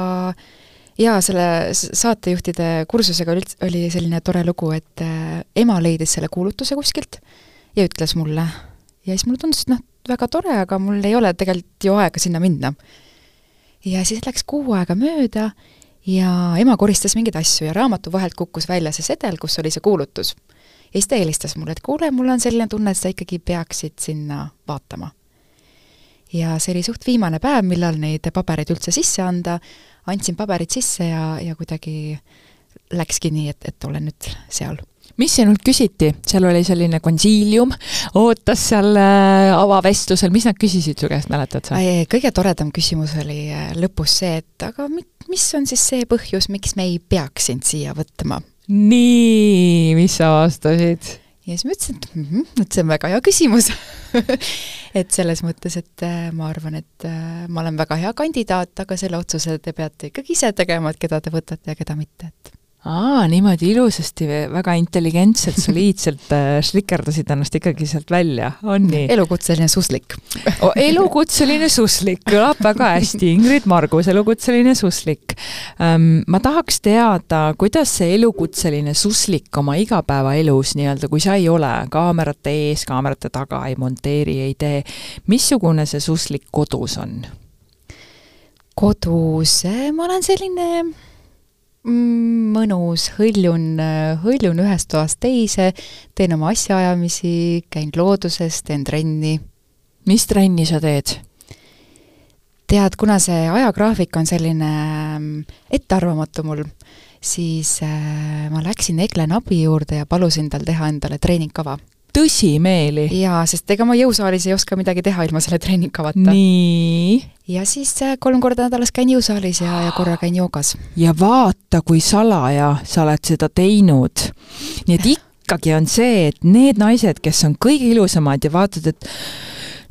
jaa, selle saatejuhtide kursusega oli, oli selline tore lugu, et äh, ema leidis selle kuulutuse kuskilt ja ütles mulle. ja siis mulle tundus, et noh, väga tore, aga mul ei ole tegelikult ju aega sinna minna. ja siis läks kuu aega mööda ja ema koristas mingeid asju ja raamatu vahelt kukkus välja see sedel, kus oli see kuulutus. ja siis ta helistas mulle, et kuule, mul on selline tunne, et sa ikkagi peaksid sinna vaatama ja see oli suht viimane päev, millal neid pabereid üldse sisse anda, andsin paberid sisse ja, ja kuidagi läkski nii, et, et olen nüüd seal mis sinult küsiti, seal oli selline konsiilium, ootas seal äh, avavestlusel, mis nad küsisid su käest, mäletad sa? kõige toredam küsimus oli äh, lõpus see, et aga mis on siis see põhjus, miks me ei peaks sind siia võtma? nii, mis sa vastasid? Ja siis ma ütlesin, et mm -hmm, et see on väga hea küsimus. Et selles mõttes, et äh, ma arvan, et äh, ma olen väga hea kandidaat, aga selle otsuse te peate ikkagi ise tegema, et keda te võtate ja keda mitte, et aa, niimoodi ilusasti, väga intelligentselt, soliidselt äh, slikerdasid ennast ikkagi sealt välja, on nii? elukutseline suslik oh,. elukutseline suslik, kõlab väga hästi, Ingrid Margus, elukutseline suslik ähm,. ma tahaks teada, kuidas see elukutseline suslik oma igapäevaelus nii-öelda, kui sa ei ole kaamerate ees, kaamerate taga, ei monteeri, ei tee, missugune see suslik kodus on? kodus, äh, ma olen selline mõnus, hõljun, hõljun ühest toast teise, teen oma asjaajamisi, käin looduses, teen trenni. mis trenni sa teed? tead, kuna see ajagraafik on selline mm, ettearvamatu mul, siis äh, ma läksin Egle Nabi juurde ja palusin tal teha endale treeningkava tõsimeeli. jaa, sest ega ma jõusaalis ei oska midagi teha ilma selle treeningkavata. nii. ja siis äh, kolm korda nädalas käin jõusaalis ja, ja korra käin joogas. ja vaata, kui salaja sa oled seda teinud. nii et ikkagi on see, et need naised, kes on kõige ilusamad ja vaatad, et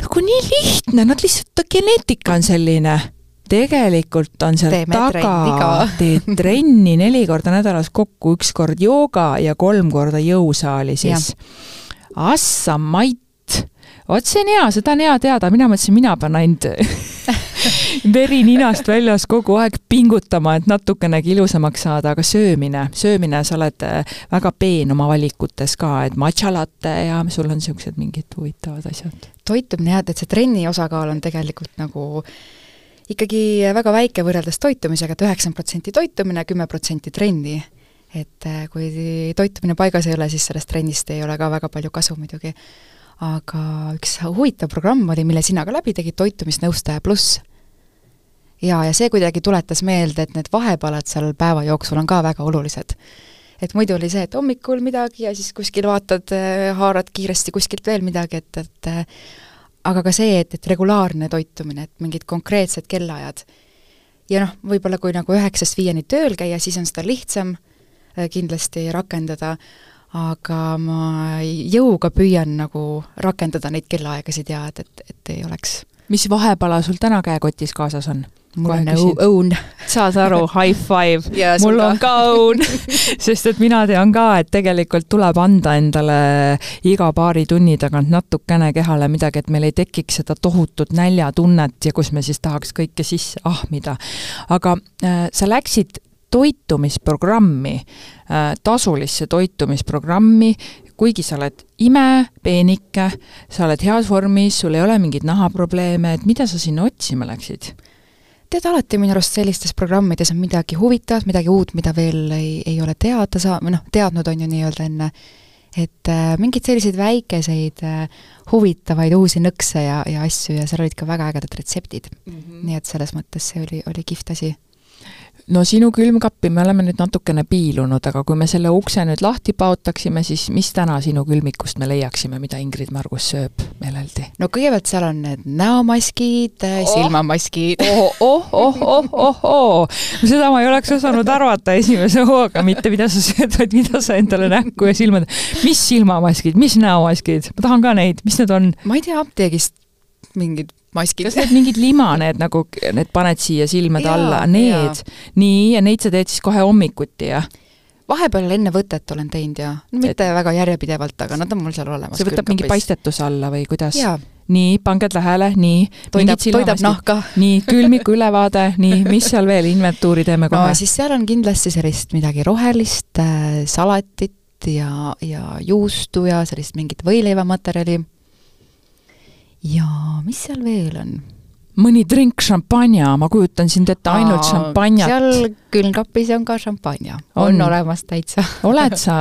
nagu nii lihtne, nad lihtsalt, geneetika on selline tegelikult on seal Teeme taga, teed trenni neli korda nädalas kokku, üks kord jooga ja kolm korda jõusaali siis. Assa Mait, vot see on hea, seda on hea teada, mina mõtlesin, mina pean ainult veri ninast väljas kogu aeg pingutama, et natukenegi ilusamaks saada, aga söömine, söömine, sa oled äh, väga peen oma valikutes ka, et matcha latte ja sul on niisugused mingid huvitavad asjad. toitumine jah, et see trenni osakaal on tegelikult nagu ikkagi väga väike võrreldes toitumisega et üheksakümmend protsenti toitumine, kümme protsenti trenni. Et äh, kui toitumine paigas ei ole, siis sellest trennist ei ole ka väga palju kasu muidugi. aga üks huvitav programm oli, mille sina ka läbi tegid, toitumisnõustaja pluss. ja, ja see kuidagi tuletas meelde, et need vahepalad seal päeva jooksul on ka väga olulised et muidu oli see, et hommikul midagi ja siis kuskil vaatad, äh, haarad kiiresti kuskilt veel midagi, et, et äh, aga ka see, et, et regulaarne toitumine, et mingid konkreetsed kellaajad. ja noh, võib-olla kui nagu üheksast viieni tööl käia, siis on seda lihtsam kindlasti rakendada, aga ma jõuga püüan nagu rakendada neid kellaaegasid ja et, et, et ei oleks mis vahepala sul täna käekotis kaasas on? mul on õun. saad aru, high five mul on ka õun sest et mina tean ka, et tegelikult tuleb anda endale iga paari tunni tagant natukene kehale midagi, et meil ei tekiks seda tohutut näljatunnet ja kus me siis tahaks kõike sisse ahmida. aga äh, sa läksid toitumisprogrammi äh,, tasulisse toitumisprogrammi, kuigi sa oled imepeenike, sa oled heas vormis, sul ei ole mingeid nahaprobleeme, et mida sa sinna otsima läksid? tead, alati minu arust sellistes programmides on midagi huvitavat, midagi uut, mida veel ei, ei ole teada saa-, või noh, teadnud on ju nii-öelda enne, et äh, mingeid selliseid väikeseid äh, huvitavaid uusi nõkse ja, ja asju ja seal olid ka väga ägedad retseptid mm. -hmm. nii et selles mõttes see oli, oli kihvt asi no sinu külmkappi me oleme nüüd natukene piilunud, aga kui me selle ukse nüüd lahti paotaksime, siis mis täna sinu külmikust me leiaksime, mida Ingrid Margus sööb meeleldi? no kõigepealt seal on need näomaskid oh., silmamaskid oh,. oh, oh, oh, oh, oh. seda ma ei oleks osanud arvata esimese hooga, mitte mida sa sööd, vaid mida sa endale näkku ja silmad. mis silmamaskid, mis näomaskid, ma tahan ka neid, mis need on? ma ei tea, apteegist mingid maskid. kas need mingid limaned nagu, need paned siia silmade ja, alla, need? nii, ja neid sa teed siis kohe hommikuti, jah? vahepeal enne võtet olen teinud ja no, mitte et... väga järjepidevalt, aga nad on mul seal olemas. see võtab mingi paistetuse alla või kuidas? nii, pange tähele, nii. toidab, toidab nahka. nii, külmiku ülevaade, nii, mis seal veel, inventuuri teeme kohe no,? siis seal on kindlasti sellist midagi rohelist äh,, salatit ja, ja juustu ja sellist mingit võileivamaterjali ja mis seal veel on? mõni drink šampanja, ma kujutan sind ette ainult šampanjat. seal külmkapis on ka šampanja, on olemas täitsa oled sa,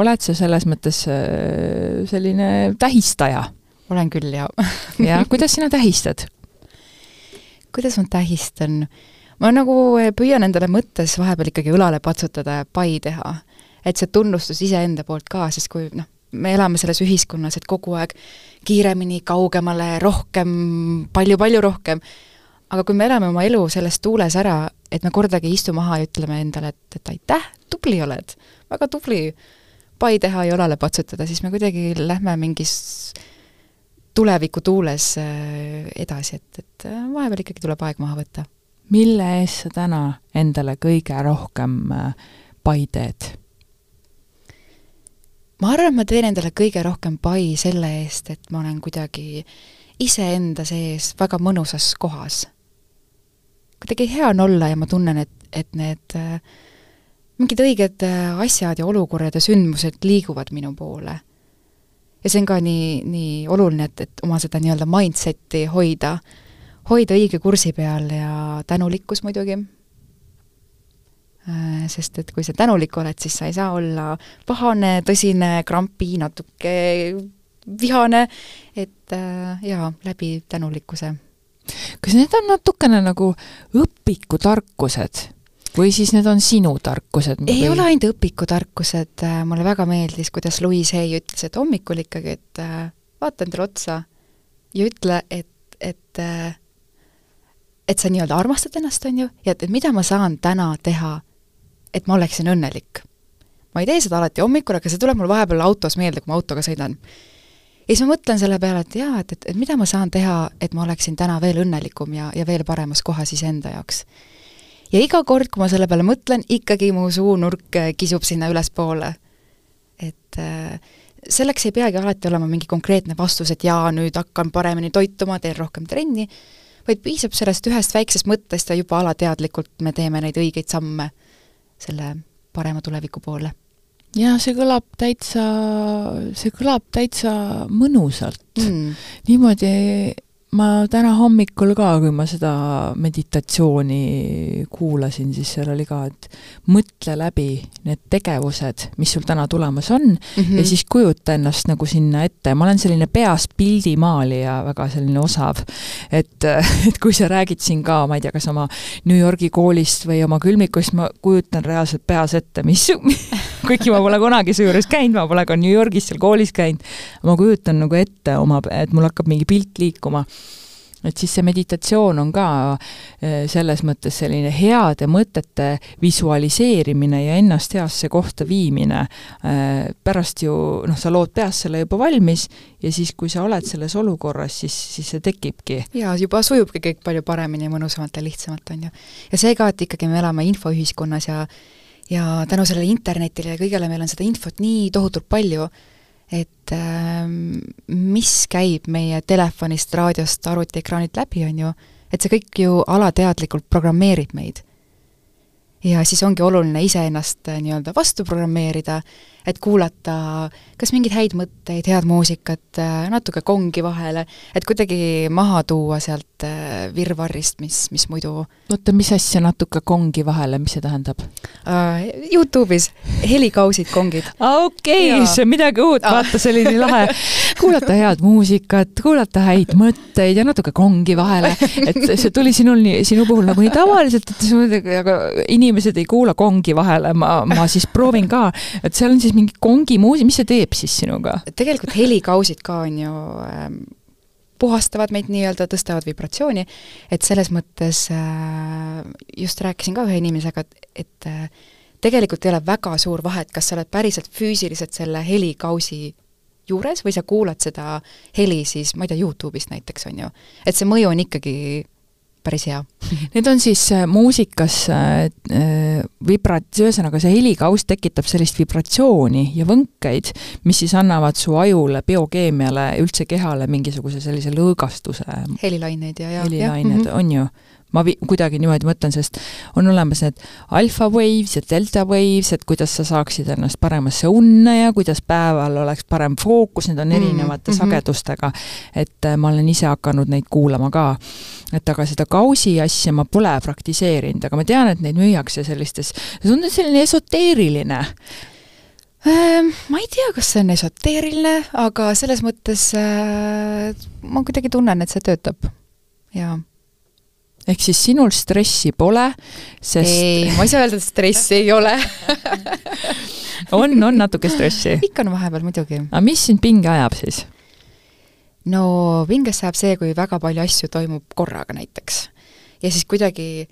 oled sa selles mõttes äh, selline tähistaja? olen küll, jaa jah, kuidas sina tähistad? kuidas ma tähistan? ma nagu püüan endale mõttes vahepeal ikkagi õlale patsutada ja pai teha. et see tunnustus iseenda poolt ka, sest kui noh, me elame selles ühiskonnas, et kogu aeg kiiremini, kaugemale, rohkem palju,, palju-palju rohkem, aga kui me elame oma elu selles tuules ära, et me kordagi ei istu maha ja ütleme endale, et, et aitäh, tubli oled, väga tubli, pai teha ja õlale patsutada, siis me kuidagi lähme mingis tulevikutuules äh, edasi, et, et äh, vahepeal ikkagi tuleb aeg maha võtta. mille eest sa täna endale kõige rohkem äh, pai teed? Ma arvan, et ma teen endale kõige rohkem pai selle eest, et ma olen kuidagi iseenda sees väga mõnusas kohas. kuidagi hea on olla ja ma tunnen, et, et need äh, mingid õiged äh, asjad ja olukorrad ja sündmused liiguvad minu poole. ja see on ka nii, nii oluline, et, et oma seda nii-öelda mindset'i hoida, hoida õige kursi peal ja tänulikkus muidugi sest et kui sa tänulik oled, siis sa ei saa olla pahane, tõsine, krampi, natuke vihane, et äh, jaa, läbi tänulikkuse. kas need on natukene nagu õpikutarkused? või siis need on sinu tarkused? ei või... ole ainult õpikutarkused, äh, mulle väga meeldis, kuidas Louise Hay ütles, et hommikul ikkagi, et äh, vaata endale otsa ja ütle, et, et et sa nii-öelda armastad ennast, on ju, ja et, et mida ma saan täna teha, et ma oleksin õnnelik. ma ei tee seda alati hommikul, aga see tuleb mul vahepeal autos meelde, kui ma autoga sõidan. ja siis ma mõtlen selle peale, et jaa, et, et, et mida ma saan teha, et ma oleksin täna veel õnnelikum ja, ja veel paremas kohas iseenda jaoks ja iga kord, kui ma selle peale mõtlen, ikkagi mu suunurk äh, kisub sinna ülespoole. et äh, selleks ei peagi alati olema mingi konkreetne vastus, et jaa, nüüd hakkan paremini toituma, teen rohkem trenni, vaid piisab sellest ühest väiksest mõttest ja juba alateadlikult me teeme neid õigeid samme selle parema tuleviku poole. jaa, see kõlab täitsa, see kõlab täitsa mõnusalt mm.. niimoodi ma täna hommikul ka, kui ma seda meditatsiooni kuulasin, siis seal oli ka, et mõtle läbi need tegevused, mis sul täna tulemas on mm, -hmm. ja siis kujuta ennast nagu sinna ette, ma olen selline peast pildimaalija, väga selline osav. et, et kui sa räägid siin ka, ma ei tea, kas oma New Yorgi koolist või oma külmikust, ma kujutan reaalselt peas ette, mis kuigi ma pole kunagi juures käinud, ma pole ka New Yorgis seal koolis käinud, ma kujutan nagu ette oma, et mul hakkab mingi pilt liikuma et siis see meditatsioon on ka eh, selles mõttes selline heade mõtete visualiseerimine ja ennast heasse kohta viimine. Eh, pärast ju noh, sa lood peas selle juba valmis ja siis, kui sa oled selles olukorras, siis, siis see tekibki. jaa, juba sujubki kõik palju paremini mõnusamalt ja lihtsamalt, on ju. ja see ka, et ikkagi me elame infoühiskonnas ja ja tänu sellele internetile ja kõigele meil on seda infot nii tohutult palju, et äh, mis käib meie telefonist, raadiost, arvutiekraanilt läbi, on ju, et see kõik ju alateadlikult programmeerib meid. Ja siis ongi oluline iseennast äh, nii-öelda vastu programmeerida, et kuulata kas mingeid häid mõtteid, head muusikat, äh, natuke kongi vahele, et kuidagi maha tuua sealt äh, virvarrist, mis, mis muidu oota, mis asja natuke kongi vahele, mis see tähendab uh,? Youtube'is helikausid, kongid. okei okay,, see on midagi uut, vaata, nii lahe. kuulata head muusikat, kuulata häid mõtteid ja natuke kongi vahele, et see tuli sinul nii, sinu puhul nagu nii tavaliselt, et muidugi, aga inimesed ei kuula kongi vahele, ma, ma siis proovin ka, et seal on siis mingi kongi muusika, mis see teeb siis sinuga? tegelikult helikausid ka on ju ähm, puhastavad meid nii-öelda, tõstavad vibratsiooni, et selles mõttes äh, just rääkisin ka ühe inimesega, et, et äh, tegelikult ei ole väga suur vahet, kas sa oled päriselt füüsiliselt selle helikausi juures või sa kuulad seda heli siis, ma ei tea, Youtube'ist näiteks, on ju. et see mõju on ikkagi päris hea. Need on siis äh, muusikas äh, äh vibrat-, ühesõnaga see helikaust tekitab sellist vibratsiooni ja võnkeid, mis siis annavad su ajule, biokeemiale, üldse kehale mingisuguse sellise lõõgastuse. helilaineid ja, ja. helilained -hmm. on ju ma vi-, kuidagi niimoodi mõtlen, sest on olemas need alfa waves ja delta waves, et kuidas sa saaksid ennast paremasse unne ja kuidas päeval oleks parem fookus, need on mm, erinevate mm -hmm. sagedustega. et äh, ma olen ise hakanud neid kuulama ka. et aga seda kausi asja ma pole praktiseerinud, aga ma tean, et neid müüakse sellistes, see on selline esoteeriline ehm, Ma ei tea, kas see on esoteeriline, aga selles mõttes äh, ma kuidagi tunnen, et see töötab, jaa ehk siis sinul stressi pole, sest ei, ma ei saa öelda, et stressi ei ole on, on natuke stressi? ikka on vahepeal muidugi. aga mis sind pinge ajab siis? no pingesse ajab see, kui väga palju asju toimub korraga näiteks. ja siis kuidagi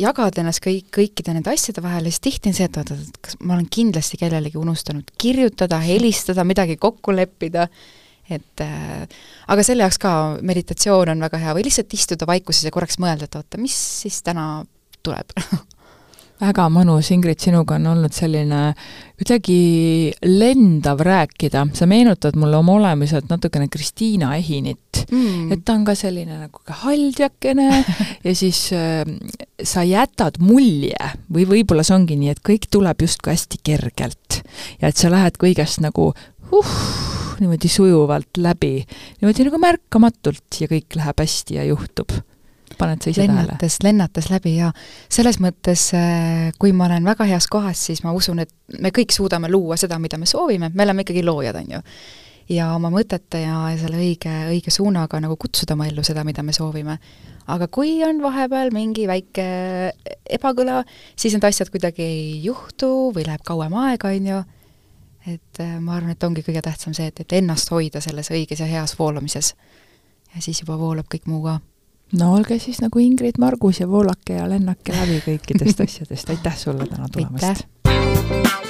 jagad ennast kõik, kõikide nende asjade vahel ja siis tihti on see, et oot-oot, kas ma olen kindlasti kellelegi unustanud kirjutada, helistada, midagi kokku leppida et äh, aga selle jaoks ka meditatsioon on väga hea või lihtsalt istuda vaikuses ja korraks mõelda, et oota, mis siis täna tuleb? Väga mõnus, Ingrid, sinuga on olnud selline kuidagi lendav rääkida, sa meenutad mulle oma olemuselt natukene Kristiina Ehinit. Mm.. et ta on ka selline nagu haldjakene ja siis äh, sa jätad mulje või võib-olla see ongi nii, et kõik tuleb justkui hästi kergelt. Ja et sa lähed kõigest nagu uh, niimoodi sujuvalt läbi, niimoodi nagu märkamatult ja kõik läheb hästi ja juhtub. paned sa ise lennates, tähele? lennates läbi ja selles mõttes, äh, kui ma olen väga heas kohas, siis ma usun, et me kõik suudame luua seda, mida me soovime, me oleme ikkagi loojad, on ju. ja oma mõtete ja, ja selle õige, õige suunaga nagu kutsuda oma ellu seda, mida me soovime. aga kui on vahepeal mingi väike ebakõla, siis need asjad kuidagi ei juhtu või läheb kauem aega, on ju, et äh, ma arvan, et ongi kõige tähtsam see, et, et ennast hoida selles õiges ja heas voolamises. ja siis juba voolab kõik muu ka no olge siis nagu Ingrid Margus ja voolake ja lennake läbi kõikidest asjadest, aitäh sulle täna tulemast!